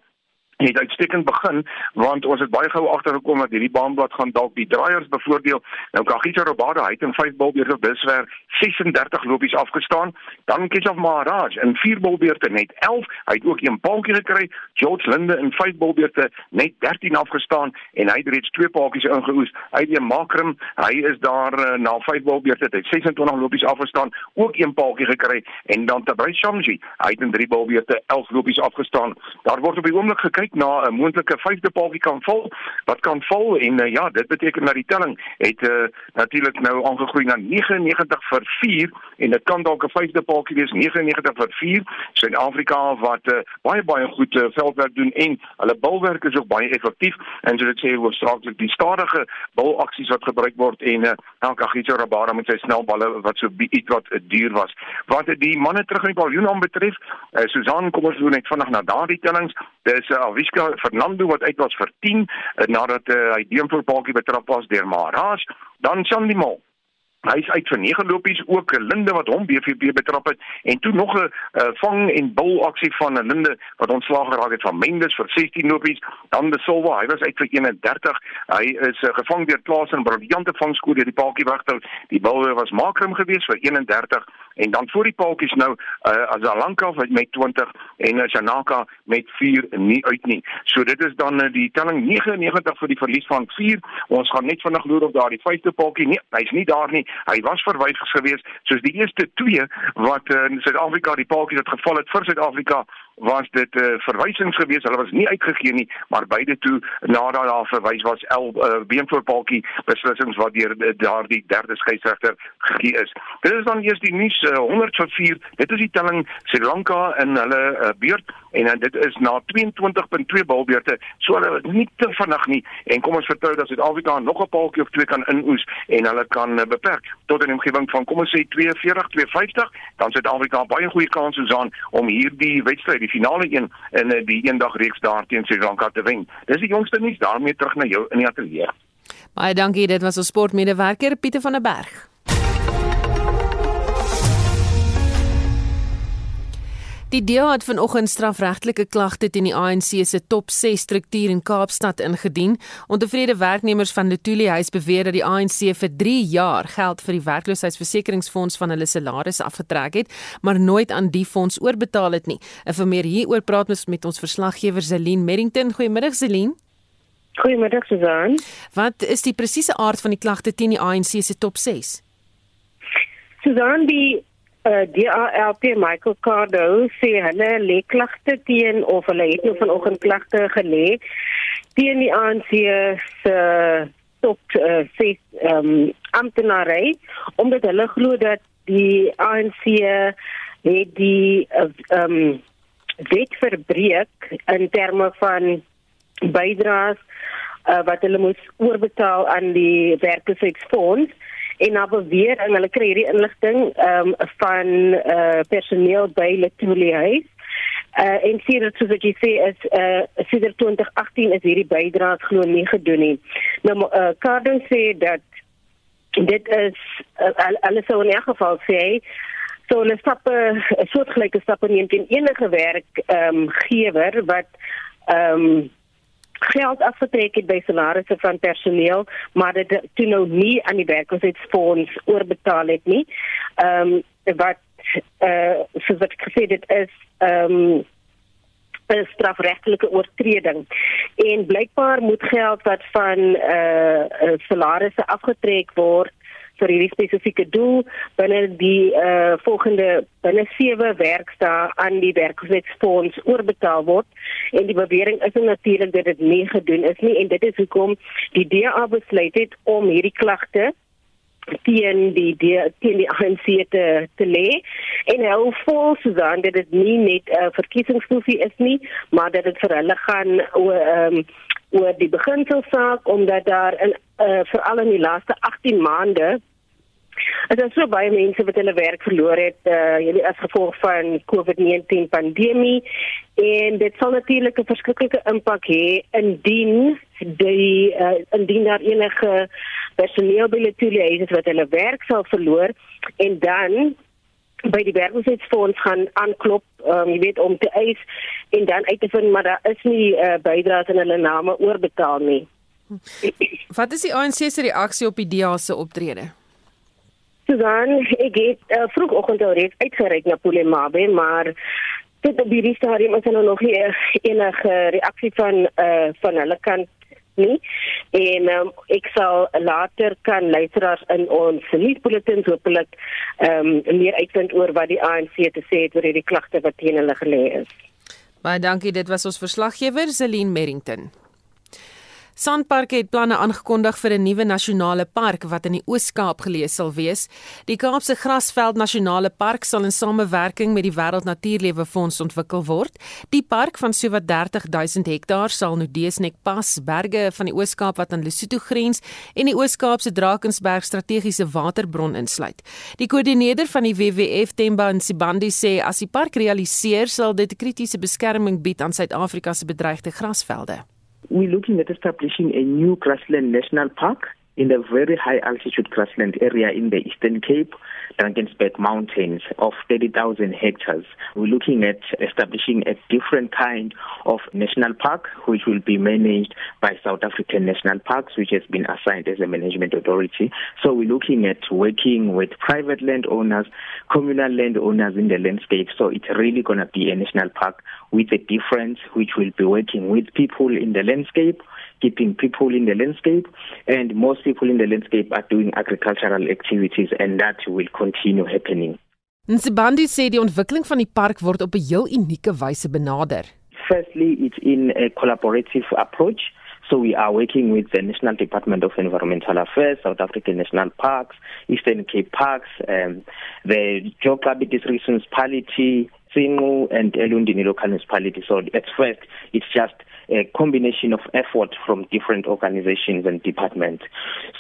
het uitstekend begin want ons het baie gou agtergekom dat hierdie baanblad gaan dalk die draaiers bevoordeel. Nou Kagiso Robada het in 5 balbeurte biswer 36 lopies afgestaan. Dan Keshav Maharaj in 4 balbeurte net 11. Hy het ook een paaltjie gekry. George Linde in 5 balbeurte net 13 afgestaan en hy het reeds twee paaltjies ingeoes. Hy Makram, hy is daar uh, na 5 balbeurte het 26 lopies afgestaan, ook een paaltjie gekry en dan Tabay Shamji, hy het in 3 balbeurte 11 lopies afgestaan. Daar word op die oomblik gekyk kyk na 'n moontlike vyfde paaltjie kan val wat kan val en uh, ja dit beteken dat die telling het uh, natuurlik nou aangegroei na 99 vir 4 en dit kan dalk 'n vyfde paaltjie wees 99 vir 4 Suid-Afrika wat uh, baie baie goed uh, veldwerk doen en hulle bulwerk is ook baie effektief. En so dit sê hoofsaaklik die stadige bulaksies wat gebruik word en uh, Kagiso Rabada met sy snelballe wat so iets wat uh, duur was. Wat die manne terug in die paviljoen aan betref uh, Susan kom ons doen net vanaand na daardie tellings. Dis uh, Wiska Fernando wat uit was vir 10 uh, nadat uh, hy deemvoorpaaltjie betrap was deur Maras, dan Chandimo Hy is uit vir 9 lopies ook Linde wat hom BVB betrap het. En toe nog 'n uh, vang en bil aksie van 'n Linde wat ontslaag geraak het van Mendes vir 16 lopies. Dan De Silva hy was uit vir 31 hy is uh, gevang deur Klaas en briljante vangskoot deur die paaltjie weghou die bil was Makram geweest vir 31 en dan voor die paaltjies nou uh, Azalanka met 20 en uh, Janaka met 4 nie uit nie. So dit is dan uh, die telling 99 vir die verlies van 4. Ons gaan net vinnig loer of daar die vyfde paaltjie nie. Hy's nie daar nie. Hy was verwys gewees soos die eerste twee wat uh, in Suid-Afrika die paaltjies het geval het vir Suid-Afrika was dit 'n uh, verwysings gewees. Hulle was nie uitgegee nie, maar beide toe nadat daar verwys was el uh, beenvoorpaaltjie beslissings wat deur uh, daardie derde skeieregter gegee is. Dit is dan eers die nuus uh, 100 vir 4. Dit is die telling Sri Lanka in hulle uh, beurt en uh, dit is na 22.2 balbeurte. So hulle is nie te vinnig nie en kom ons vertrou dat Suid-Afrika nog 'n paaltjie of twee kan inoes en hulle kan uh, beperk tot 'n omgewing van kom ons sê 42 250 dan Suid-Afrika baie goeie kans aan om hierdie wedstryd die finale een in eh, die eendag reeks daar teen Sri Lanka te wen. Dis die jongste nuus daarmee terug na jou in die ateljee. Baie dankie, dit was ons sportmedewerker Pieter van der Berg. Die DA het vanoggend strafregtelike klagte teen die ANC se top 6 struktuur in Kaapstad ingedien. Ontevrede werknemers van Lutuli huis beweer dat die ANC vir 3 jaar geld vir die werkloosheidsversekeringsfonds van hulle salarisse afgetrek het, maar nooit aan die fonds oorbetaal het nie. En vir meer hieroor praat ons met ons verslaggewer Zelin Merrington. Goeiemiddag Zelin. Goeiemiddag Susan. Wat is die presiese aard van die klagte teen die ANC se top 6? Susan, die uh, die ALP Michael Cardo sê hulle lê klagte teen of hulle het nou vanoggend klagte gelê teen die ANC se top uh, sê um, amptenare omdat hulle glo dat die ANC het die uh, um, wet verbreek in terme van bydraes uh, wat hulle moes oorbetaal aan die werkersfonds en na bewering hulle kry hierdie inligting ehm um, van eh uh, personeel by Letuli huis. Eh uh, en sien dit soos jy sê is eh uh, sedert 2018 is hierdie bydraes glo nie gedoen nie. Nou eh uh, Cardon sê dat dit is uh, alles sou in 'n geval sê so 'n stappe 'n soortgelyke stappe neem teen enige werk ehm um, gewer wat ehm um, geld afgetrek het by salarisse van personeel, maar dit toe nou nie aan die werkloosheidsfonds oorbetaal het nie. Ehm um, wat eh uh, soos wat gesê dit is ehm um, 'n strafregtelike oortreding. En blykbaar moet geld wat van eh uh, salarisse afgetrek word vir hierdie spesifieke doel binne die uh, volgende binne 7 werkdae aan die werkloosheidsfonds oorbetaal word. En die bewering is natuurlik dat dit nie gedoen is nie. En dit is hoekom die DA besluit het om hierdie klagte teen die teen die ANC te te lê. En hou vol Susan dat dit nie net 'n uh, verkiesingsstoefie is nie maar dat dit vir hulle gaan ehm um, oor die beginselsaak omdat daar in uh, veral in die laaste 18 maande As daar so baie mense wat hulle werk verloor het, uh weet as gevolg van COVID-19 pandemie. En dit sal natuurlik 'n verskriklike impak hê indien die uh, indien daar enige personeel by die toelede is wat hulle werk sal verloor en dan by die werkloosheidfonds gaan aanklop, um, jy weet om te eis en dan uit te vind maar daar is nie uh, bydraes in hulle name oorbetaal nie. Wat is die ANC se reaksie op die DA se optrede? Susan, ek het uh, vroegoggend al reeds uitgereik na Polemabe, maar dit op die stadium is er nog nie enige reaksie van uh, van hulle kant nie. En um, ek sal later kan luisteraars in ons nuusbulletins hopelik ehm um, meer uitvind oor wat die ANC te sê het oor hierdie klagte wat teen hulle gelê is. Baie dankie, dit was ons verslaggewer Celine Merrington. Sandpark het planne aangekondig vir 'n nuwe nasionale park wat in die Oos-Kaap geleë sal wees. Die Kaapse Grasveld Nasionale Park sal in samewerking met die Wêreld Natuurlewe Fonds ontwikkel word. Die park van sowat 30 000 hektaar sal Nodeesnek Pas, berge van die Oos-Kaap wat aan Lesotho grens en die Oos-Kaapse Drakensberg strategiese waterbron insluit. Die koördineerder van die WWF, Themba Nsibandi, sê as die park realiseer, sal dit kritiese beskerming bied aan Suid-Afrika se bedreigde grasvelde. We're looking at establishing a new grassland national park in the very high altitude grassland area in the Eastern Cape, Drakensberg Mountains of 30,000 hectares. We're looking at establishing a different kind of national park, which will be managed by South African National Parks, which has been assigned as a management authority. So we're looking at working with private landowners, communal landowners in the landscape. So it's really going to be a national park with a difference, which will be working with people in the landscape keeping people in the landscape and most people in the landscape are doing agricultural activities and that will continue happening. Nsibandi sê die ontwikkeling van die park word op 'n heel unieke wyse benader. Firstly, it's in a collaborative approach. So we are working with the National Department of Environmental Affairs, South African National Parks, Eastern Cape Parks, um, the Jokabi District Municipality, Singu and Elundini Local Municipality. So at first, it's just a combination of effort from different organizations and departments.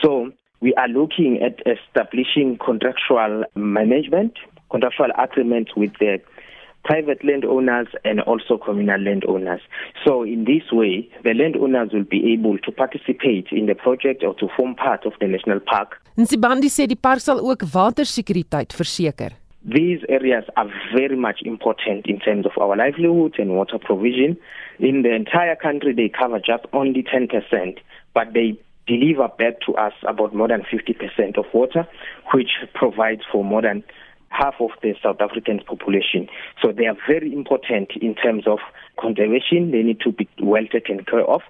So we are looking at establishing contractual management, contractual agreements with the private landowners and also communal landowners. So in this way, the landowners will be able to participate in the project or to form part of the national park. Nsibandi sê die park sal ook watersekuriteit verseker. These areas are very much important in terms of our livelihood and water provision. In the entire country, they cover just only 10%, but they deliver back to us about more than 50% of water, which provides for more than half of the South African population. So they are very important in terms of conservation. They need to be well taken care of.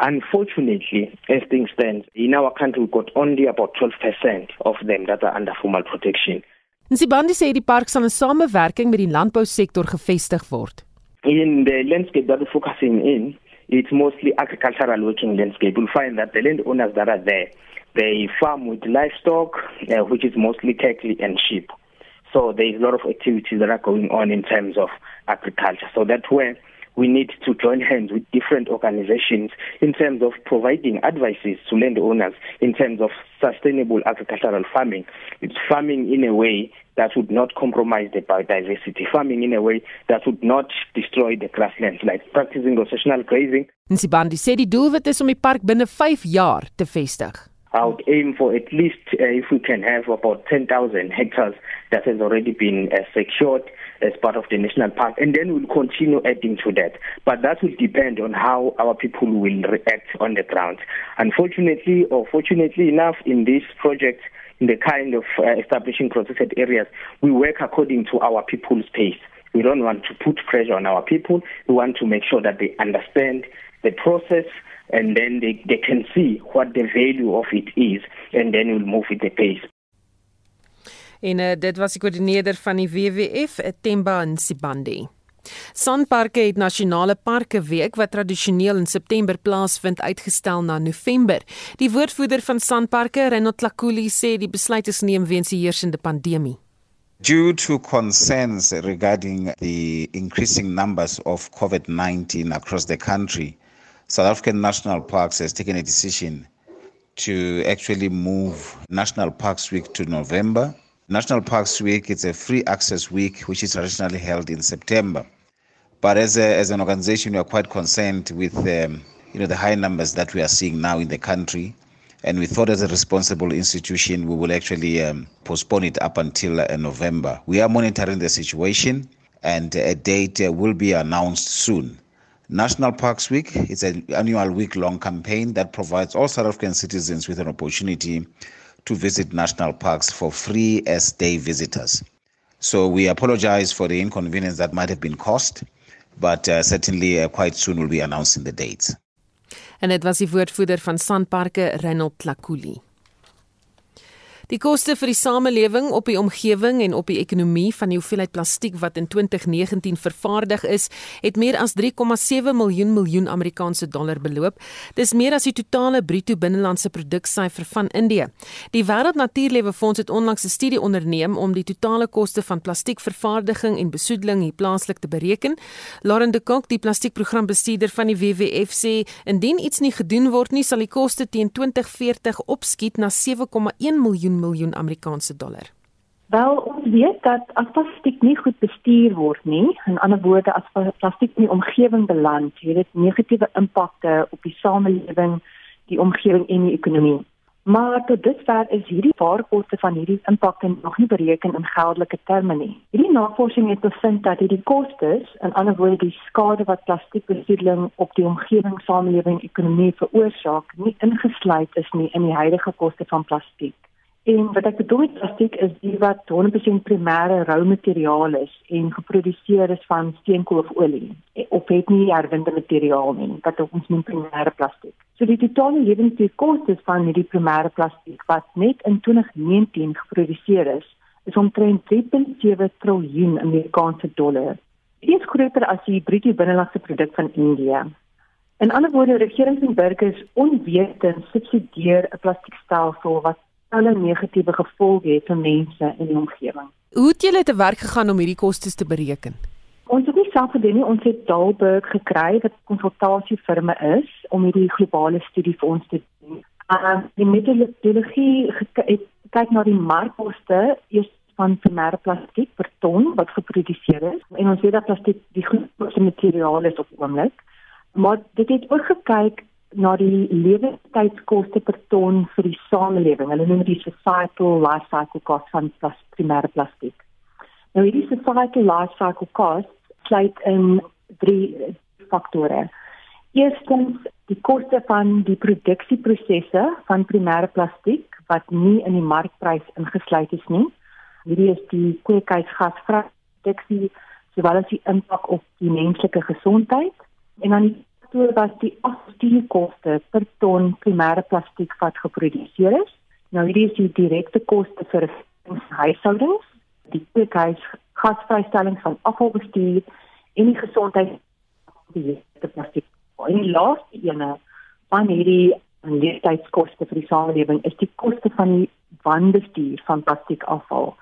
Unfortunately, as things stand, in our country, we've got only about 12% of them that are under formal protection. Nsibandi sê die park sal in samewerking met die landbousektor gevestig word. In the landscape that we're focusing in, it's mostly agricultural working landscape. You'll find that the landowners that are there, they farm with livestock, uh, which is mostly cattle and sheep. So there's a lot of activities that are going on in terms of agriculture. So that's where we need to join hands with different organizations in terms of providing advices to landowners in terms of sustainable agricultural farming. It's farming in a way that would not compromise the biodiversity, farming in a way that would not destroy the grasslands, like practicing rotational grazing. Nsibandi sê die doelwit is om die park binne 5 jaar te vestig. I would aim for at least, uh, if we can have about 10,000 hectares that has already been uh, secured as part of the national park, and then we'll continue adding to that. But that will depend on how our people will react on the ground. Unfortunately, or fortunately enough, in this project, in the kind of uh, establishing protected areas, we work according to our people's pace. We don't want to put pressure on our people. We want to make sure that they understand the process and then they, they can see what the value of it is and then we'll move with the pace. En uh, dit was die koördineerder van die WWF, Temba Nsibandi. Sanparke het nasionale parke week wat tradisioneel in September plaasvind uitgestel na November. Die woordvoerder van Sanparke, Renot Tlakuli, sê die besluit is neem weens die heersende pandemie. Due to concerns regarding the increasing numbers of COVID 19 across the country, South African National Parks has taken a decision to actually move National Parks Week to November. National Parks Week is a free access week which is traditionally held in September. But as, a, as an organization, we are quite concerned with um, you know, the high numbers that we are seeing now in the country. And we thought as a responsible institution, we will actually um, postpone it up until uh, November. We are monitoring the situation and a date uh, will be announced soon. National Parks Week is an annual week long campaign that provides all South African citizens with an opportunity to visit national parks for free as day visitors. So we apologize for the inconvenience that might have been caused, but uh, certainly uh, quite soon we'll be announcing the dates. En dit was die woordvoerder van Sanparke, Reynold Lakuli. Die koste vir die samelewing op die omgewing en op die ekonomie van die hoeveelheid plastiek wat in 2019 vervaardig is, het meer as 3,7 miljoen miljoen Amerikaanse dollar beloop. Dis meer as die totale bruto binnelandse produksyfer van Indië. Die Wêreld Natuurlewe Fonds het onlangs 'n studie onderneem om die totale koste van plastiekvervaardiging en besoedeling hier plaaslik te bereken. Lauren de Kok, die plastiekprogrambestuurder van die WWF sê, indien iets nie gedoen word nie, sal die koste teen 2040 opskiet na 7,1 miljoen miljoen Amerikaanse dollar. Wel, ons weet dat as plastiek nie goed bestuur word nie, in ander woorde as plastiek in die omgewing beland, het dit negatiewe impakte op die samelewing, die omgewing en die ekonomie. Maar tot dusver is hierdie waarkoste van hierdie impakte nog nie bereken in geldelike terme nie. Hierdie navorsing het bevind dat hierdie kostes, in ander woorde die skade wat plastiekbesoedeling op die omgewing, samelewing, ekonomie veroorsaak, nie ingesluit is nie in die huidige koste van plastiek. En wat ek bedoel met plastiek is die wat 100% primêre rou materiaal is en geproduseer is van steenkoololie of het nie herwinde materiaal nie, wat ons noem primêre plastiek. So die totale lewenskoste van hierdie primêre plastiek wat net in 2019 geproduseer is, is omtrent 3.7 triljoen Amerikaanse dollar. Dit is groter as die bruto binnelandse produk van Indië. In ander woorde, regerings en burgers onwetend subsidieer 'n plastiekstelsel wat alle negatiewe gevolge het vir mense in die omgewing. Hoe het julle te werk gegaan om hierdie kostes te bereken? Ons het nie self gedoen nie, ons het Dalberg gekry wat 'n konsultasiefirma is om hierdie globale studie vir ons te doen. Uh die metodologie het kyk na die markkoste eers van primêre plastiek per ton wat geproduseer is en ons weet dat plastiek die grootste materiaal is op oomblik. Maar dit het ook gekyk na die lewenstydskoste per ton vir die samelewing. Hulle noem dit societal life cycle cost van plas, primêre plastiek. Nou hierdie societal life cycle cost sluit in drie faktore. Eerstens die koste van die produksieprosesse van primêre plastiek wat nie in die markprys ingesluit is nie. Hierdie is die kweekhuisgasproduksie sowel as die impak op die menslike gesondheid en dan die faktor was die afstuurkoste per ton primêre plastiek wat geproduseer is. Nou hierdie is die direkte koste vir huishoudings, die kweekhuis gasvrystelling van afvalbestuur en die gesondheid die plastiek. En die laaste ene van hierdie leeftydskoste vir die samelewing is die koste van die wanbestuur van plastiekafval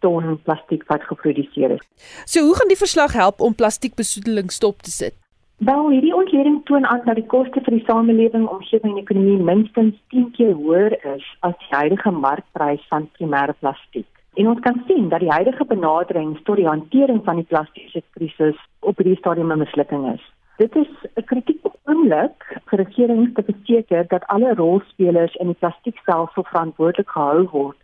ton plastiek wat geproduseer is. So hoe gaan die verslag help om plastiekbesoedeling stop te sit? Wel, hierdie ontleding toon aan dat die koste vir die samelewing, omgewing en ekonomie minstens 10 keer hoër is as die huidige markprys van primêre plastiek. En ons kan sien dat die huidige benadering tot die hantering van die plastiese krisis op hierdie stadium 'n mislukking is. Dit is 'n kritiek oomblik vir regerings te verseker dat alle rolspelers in die plastiekstelsel verantwoordelik gehou word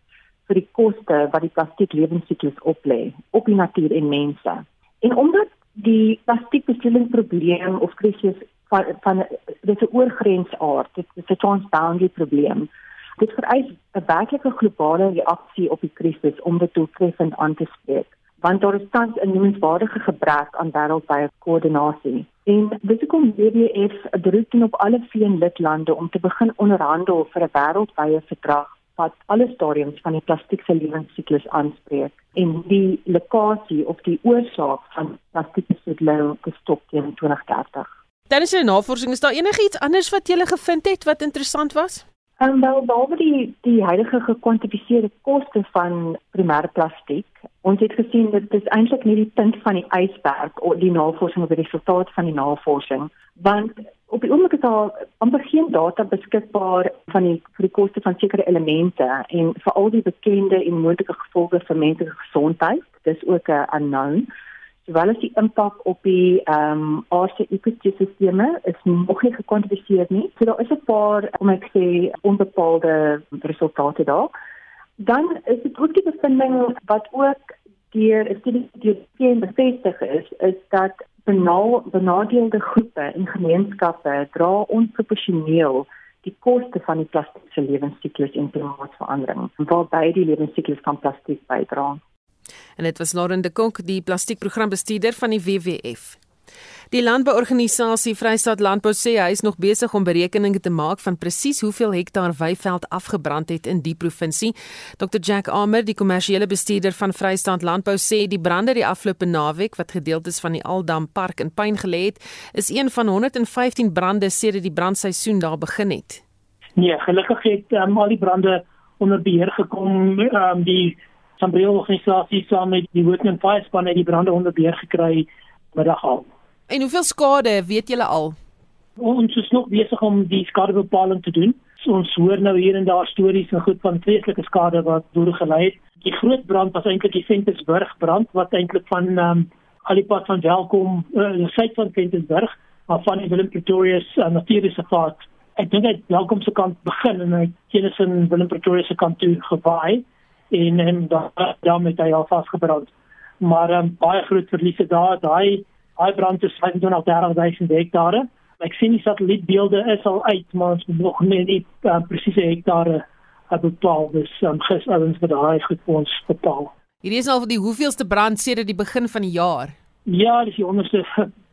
vir die koste wat die plastiek lewensiklus oplê op die natuur en mense. En omdat die plastiekbesoedelingsprobleem of krisis van van dit is 'n oorgrensaard. Dit is 'n transboundary probleem. Dit vereis 'n werklike globale reaksie op die krisis om dit doeltreffend aan te spreek want daar is tans 'n noemenswaardige gebrek aan wêreldwye koördinasie. En dit kom WWF 'n druk op alle VN lidlande om te begin onderhandel vir 'n wêreldwye verdrag wat alle stadiums van die plastiek se lewensiklus aanspreek en die lokasie of die oorsaak van plastiekbesoedeling te stop teen 2030. Dan is daar navorsing, is daar enigiets anders wat jy gevind het wat interessant was? En um, wel behalwe die die huidige gekwantifiseerde koste van primêre plastiek, ons het gesien dat dit eintlik nie die punt van die ysberg of die navorsing oor die resultate van die navorsing, want Op die oomblik is daar amper geen data beskikbaar van die vir die koste van sekere elemente en veral die bekende en moontlike gevolge vir menslike gesondheid. Dis ook 'n unknown. Sowel as die impak op die ehm um, aardse ekosisteme is nog nie gekwantifiseer nie. So daar is 'n paar, kom ek sê, onbepaalde resultate daar. Dan is dit ook die bevinding wat ook deur 'n studie deur geen bevestig is, is dat benadeelde groepe en gemeenskappe dra onproporsioneel die koste van die plastiek se lewensiklus en klimaatsverandering, waarby die lewensiklus van plastiek bydra. En dit was Lauren de Kok, die plastiekprogrambestuurder van die WWF. Die landbouorganisasie Vrystaat Landbou sê hy is nog besig om berekeninge te maak van presies hoeveel hektaar weiveld afgebrand het in die provinsie. Dr Jack Armer, die kommersiële bestuurder van Vrystaat Landbou sê die brande die afgelope naweek wat gedeeltes van die Aldam Park in pyn gelê het, is een van 115 brande sedert die brandseisoen daar begin het. Nee, gelukkig het um, al die brande onder beheer gekom. Um, die Sambreel organisasie saam met die Woodman Fire Span het die brande onder beheer gekry middag al. En hoeveel skade weet julle al? Ons is nog besig om die skadebepaling te doen. So ons hoor nou hier en daar stories en goed van vreeslike skade wat boere gelei het. Die groot brand was eintlik die Ventersburg brand wat eintlik van ehm um, alipad van Welkom uh, die suid van Ventersburg af van die Willem Pretoria se uh, natuurreservaat. Ek dink hy Welkom se kant begin en hy kennis in Willem Pretoria se kant toe gewaai en en daar daarmee hy al vasgebrand. Maar um, baie groot verliese daar, daai Daai brand is 25000 hektare. Ek sien die satellietbeelde is al uit, maar ons moet nog nie die uh, presiese hektare uh, bepaal. Dis um, gisterens vir daai goed vir ons bepaal. Hierdie is al die hoeveelste brand sedert die begin van die jaar. Ja, dis die onderste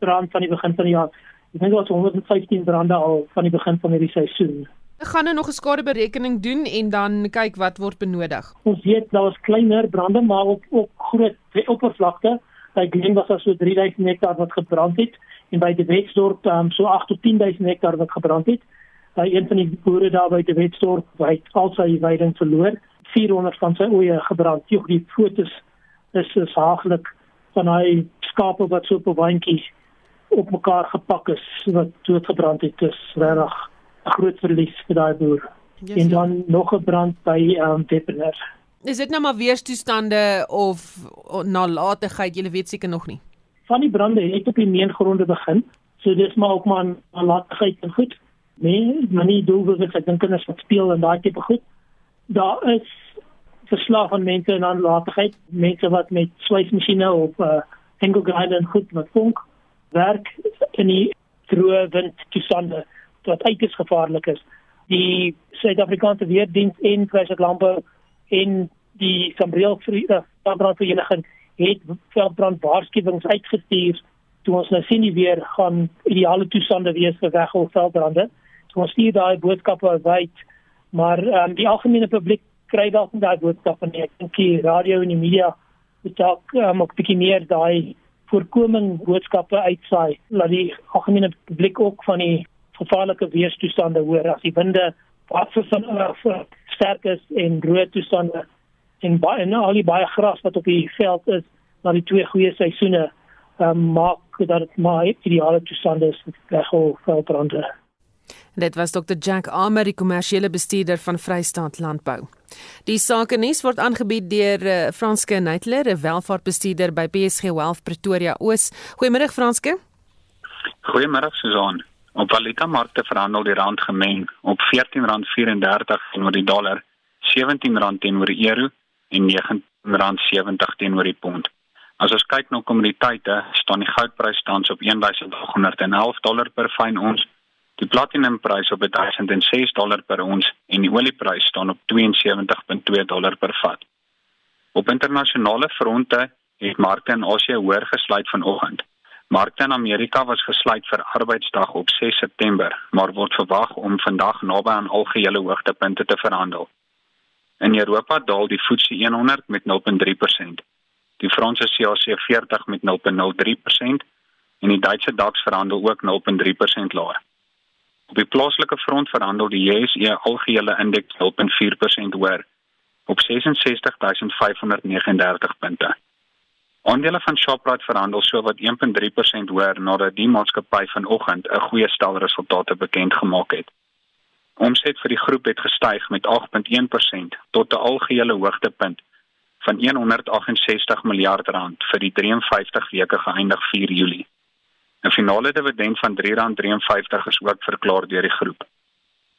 brand van die begin van die jaar. Ek dink daar's 115 brande al van die begin van hierdie seisoen. Ek gaan nou nog 'n skadeberekening doen en dan kyk wat word benodig. Ons weet daar was kleiner brande, maar ook ook groot oppervlakte by Glen was daar so 3000 hektaar wat gebrand het en by die Wetsdorp um, so 8 tot 10000 hektaar wat gebrand het. By een van die boere daar by die Wetsdorp het al sy weiding verloor. 400 van sy oeye gebrand. Jy die fotos is is haaglik van hy skape wat so op 'n wandjie op mekaar gepak is wat dood gebrand het. Dis regtig 'n groot verlies vir daai boer. Yes, en dan nog 'n brand by ehm um, Deppener. Is dit nou maar weerstoestande of nalatigheid, jy weet seker nog nie. Van die brande het op die meengronde begin. So dis maar ook maar nalatigheid en goed. Nee, maar nie doelbewus ek dink wat speel en daai tipe goed. Daar is verslag van mense en nalatigheid, mense wat met swysmasjiene op uh, Engel Island goed met vonk werk in die droë wind toestande wat uiters gevaarlik is. Die Suid-Afrikaanse Weerdienst en Kruisek Landbou en die Sambreel Vereniging het veldbrand waarskuwings uitgestuur toe ons nou sien die weer gaan ideale toestande wees vir weghol veldbrande. Toe ons stuur daai boodskappe uit, maar um, die algemene publiek kry dalk nie daai boodskappe nie. Ek dink die radio en die media moet dalk um, ook 'n bietjie meer daai voorkoming boodskappe uitsaai dat die algemene publiek ook van die gevaarlike weerstoestande hoor as die winde wat vir van uh, sterk is en droë toestande en baie en al die baie gras wat op die veld is na die twee goeie seisoene um, maak dat dit maar ideale toestande is vir regol veldbrande. Dit was Dr Jack Armer, die kommersiële bestuurder van Vrystaat Landbou. Die sake nuus word aangebied deur uh, Franske Neitler, 'n welvaartbestuurder by PSG Wealth Pretoria Oos. Goeiemôre Franske. Goeiemôre Susan. Op valutamarkte verhandel die rand gemeng op R14.34 teenoor die dollar, R17 teenoor die euro en R19.70 teenoor die pond. As ons kyk na kommoditeite, staan die goudprys tans op 1811 dollar per fyn ons, die platinumprys op 1006 dollar per ons en die olieprys staan op 72.2 dollar per vat. Op internasionale fronte het markte in Asië hoër gesluit vanoggend. Markte in Amerika was gesluit vir Arbeidsdag op 6 September, maar word verwag om vandag naby aan algehele hoogtepunte te verhandel. In Europa daal die FTSE 100 met 0.3%, die Franse CAC 40 met 0.03% en die Duitse DAX verhandel ook 0.3% laer. Op die plaaslike front verhandel die JSE algehele indeks 0.4% hoër op 66539 punte. Aandele van Shoprite verhandel so wat 1.3% hoër nadat die maatskappy vanoggend 'n goeie stel resultate bekend gemaak het. Omset vir die groep het gestyg met 8.1% tot 'n algehele hoogtepunt van 168 miljard rand vir die 53 weke geëindig 4 Julie. 'n Finale dividend van R3.53 is ook verklaar deur die groep.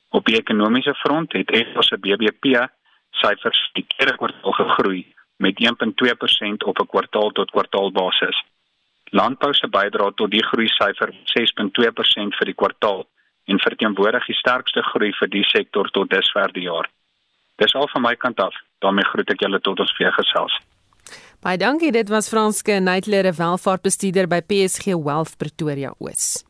Op die ekonomiese front het Eskom se BBP syfers die tweede kwartaal gegroei met 1.2% op 'n kwartaal tot kwartaal basis. Landbou se bydrae tot die groei syfer 6.2% vir die kwartaal en verteenwoordig die sterkste groei vir die sektor tot dusver die jaar. Dis al van my kant af. daarmee groet ek julle tot ons weer gesels. Baie dankie. Dit was Franske Neitler, welvaartbestuurder by PSG Wealth Pretoria Oos.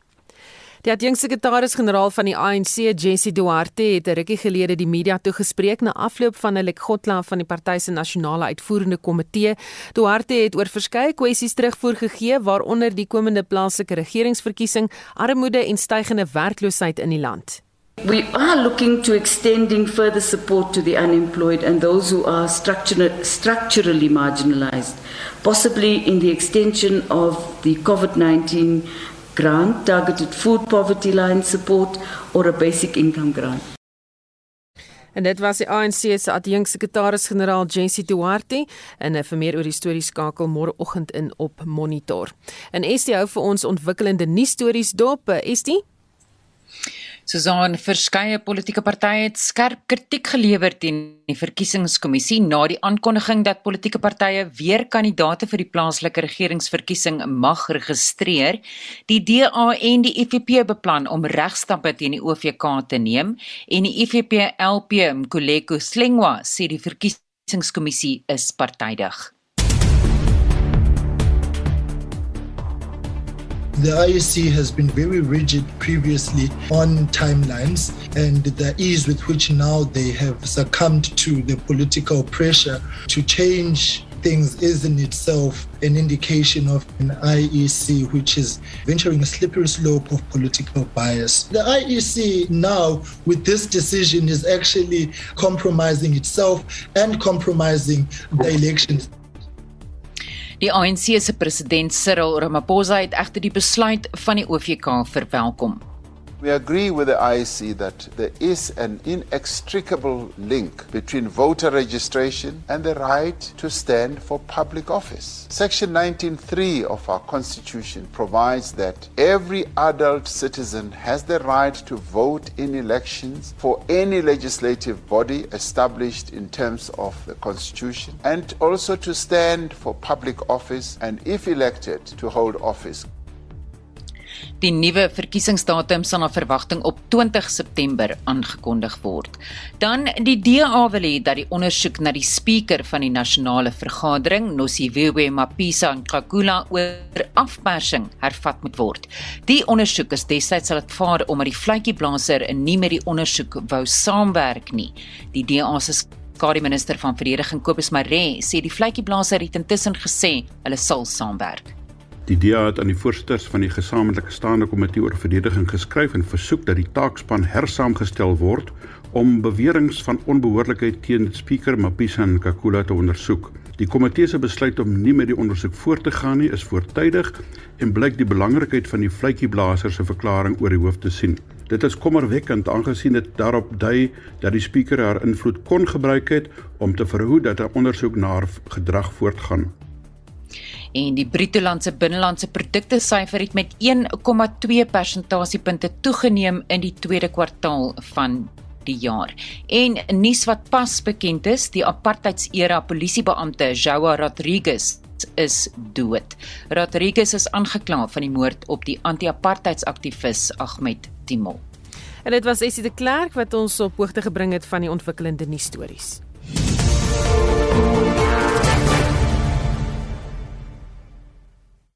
Die adjunksekretaris-generaal van die ANC, Jesse Duarte, het 'n rukkie gelede die media toegespreek na afloop van 'n lekgotla van die party se nasionale uitvoerende komitee. Duarte het oor verskeie kwessies terugvoer gegee, waaronder die komende plaaslike regeringsverkiesing, armoede en stygende werkloosheid in die land. We are looking to extending further support to the unemployed and those who are structurally marginalized, possibly in the extension of the COVID 19 grant, targeted food poverty line support, or a basic income grant. En dit was die ANC se adjunksekretaris-generaal Jessie Duarte en vir meer oor die storie skakel môreoggend in op Monitor. En Estie hou vir ons ontwikkelende nuusstories dop. Estie? Susan verskeie politieke partye het skerp kritiek gelewer teen die verkiesingskommissie na die aankondiging dat politieke partye weer kandidaate vir die plaaslike regeringsverkiesing mag registreer. Die DA en die IFP beplan om regstappe teen die OVK te neem en die IFP LP Mkoleko Slengwa sê die verkiesingskommissie is partydig. The IEC has been very rigid previously on timelines, and the ease with which now they have succumbed to the political pressure to change things is in itself an indication of an IEC which is venturing a slippery slope of political bias. The IEC now, with this decision, is actually compromising itself and compromising the elections. Die ANC se president Cyril Ramaphosa het egter die besluit van die OVK verwelkom. We agree with the IEC that there is an inextricable link between voter registration and the right to stand for public office. Section 19.3 of our Constitution provides that every adult citizen has the right to vote in elections for any legislative body established in terms of the Constitution and also to stand for public office and, if elected, to hold office. Die nuwe verkiesingsdatum sal na verwagting op 20 September aangekondig word. Dan die DA wil hê dat die ondersoek na die spreker van die nasionale vergadering, Nosiviwe Mapisa Nkakula oor afpersing hervat moet word. Die ondersoek is destyds sal dit vaar omdat die vletjieblaser nie met die ondersoek wou saamwerk nie. Die DA se skare minister van verdediging Kobus Maree sê die vletjieblaser het intussen gesê hulle sal saamwerk. Die DA het aan die voorsitters van die gesamentlike staande komitee oor verdediging geskryf en versoek dat die taakspan hersaamgestel word om beweringe van onbehoorlikheid teen die spreker Mapisa Nkakula te ondersoek. Die komitee se besluit om nie met die ondersoek voort te gaan nie is voortydig en blyk die belangrikheid van die vletjieblaser se verklaring oor die hoof te sien. Dit is kommerwekkend aangesien dit daarop dui dat die spreker haar invloed kon gebruik het om te verhoed dat 'n ondersoek na haar gedrag voortgaan en die Britolandse binnelandse produkte syfer het met 1,2 persentasiepunte toegeneem in die tweede kwartaal van die jaar. En nuus wat pas bekend is, die apartheidsera polisiebeampte Joao Rodriguez is dood. Rodriguez is aangekla van die moord op die anti-apartheidsaktivis Ahmed Timol. En dit was Essie de Klerk wat ons op hoogte gebring het van die ontwikkelende nuusstories.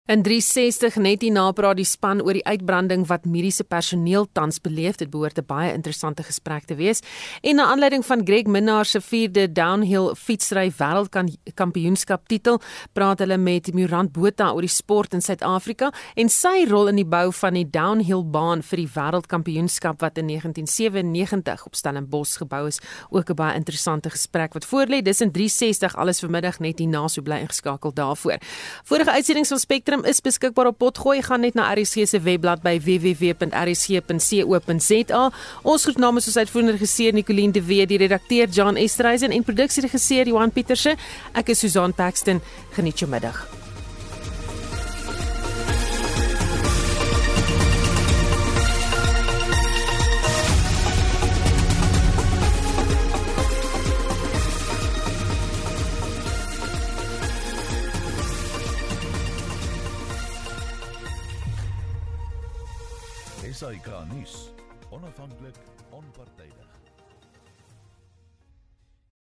In 360 net hierna praat die span oor die uitbranding wat mediese personeel tans beleef. Dit behoort 'n baie interessante gesprek te wees. En na aanleiding van Greg Minnaar se 4de downhill fietsry wêreldkampioenskap titel, praat hulle met Murant Botha oor die sport in Suid-Afrika en sy rol in die bou van die downhill baan vir die wêreldkampioenskap wat in 1997 op Stellenbosch gebou is. Ook 'n baie interessante gesprek wat voorlê. Dis in 360 alles vanmiddag net hierna, so bly ingeskakel daarvoor. Vorige uitsendings van Spectrum Spectrum is beskikbaar op Potgooi. Gaan net na RSG se webblad by www.rsg.co.za. Ons groet namens ons uitvoerende regisseur Nicoline de Wet, die redakteur John Estreisen en produksieregisseur Johan Pieterse. Ek is Susan Paxton. Geniet jou middag.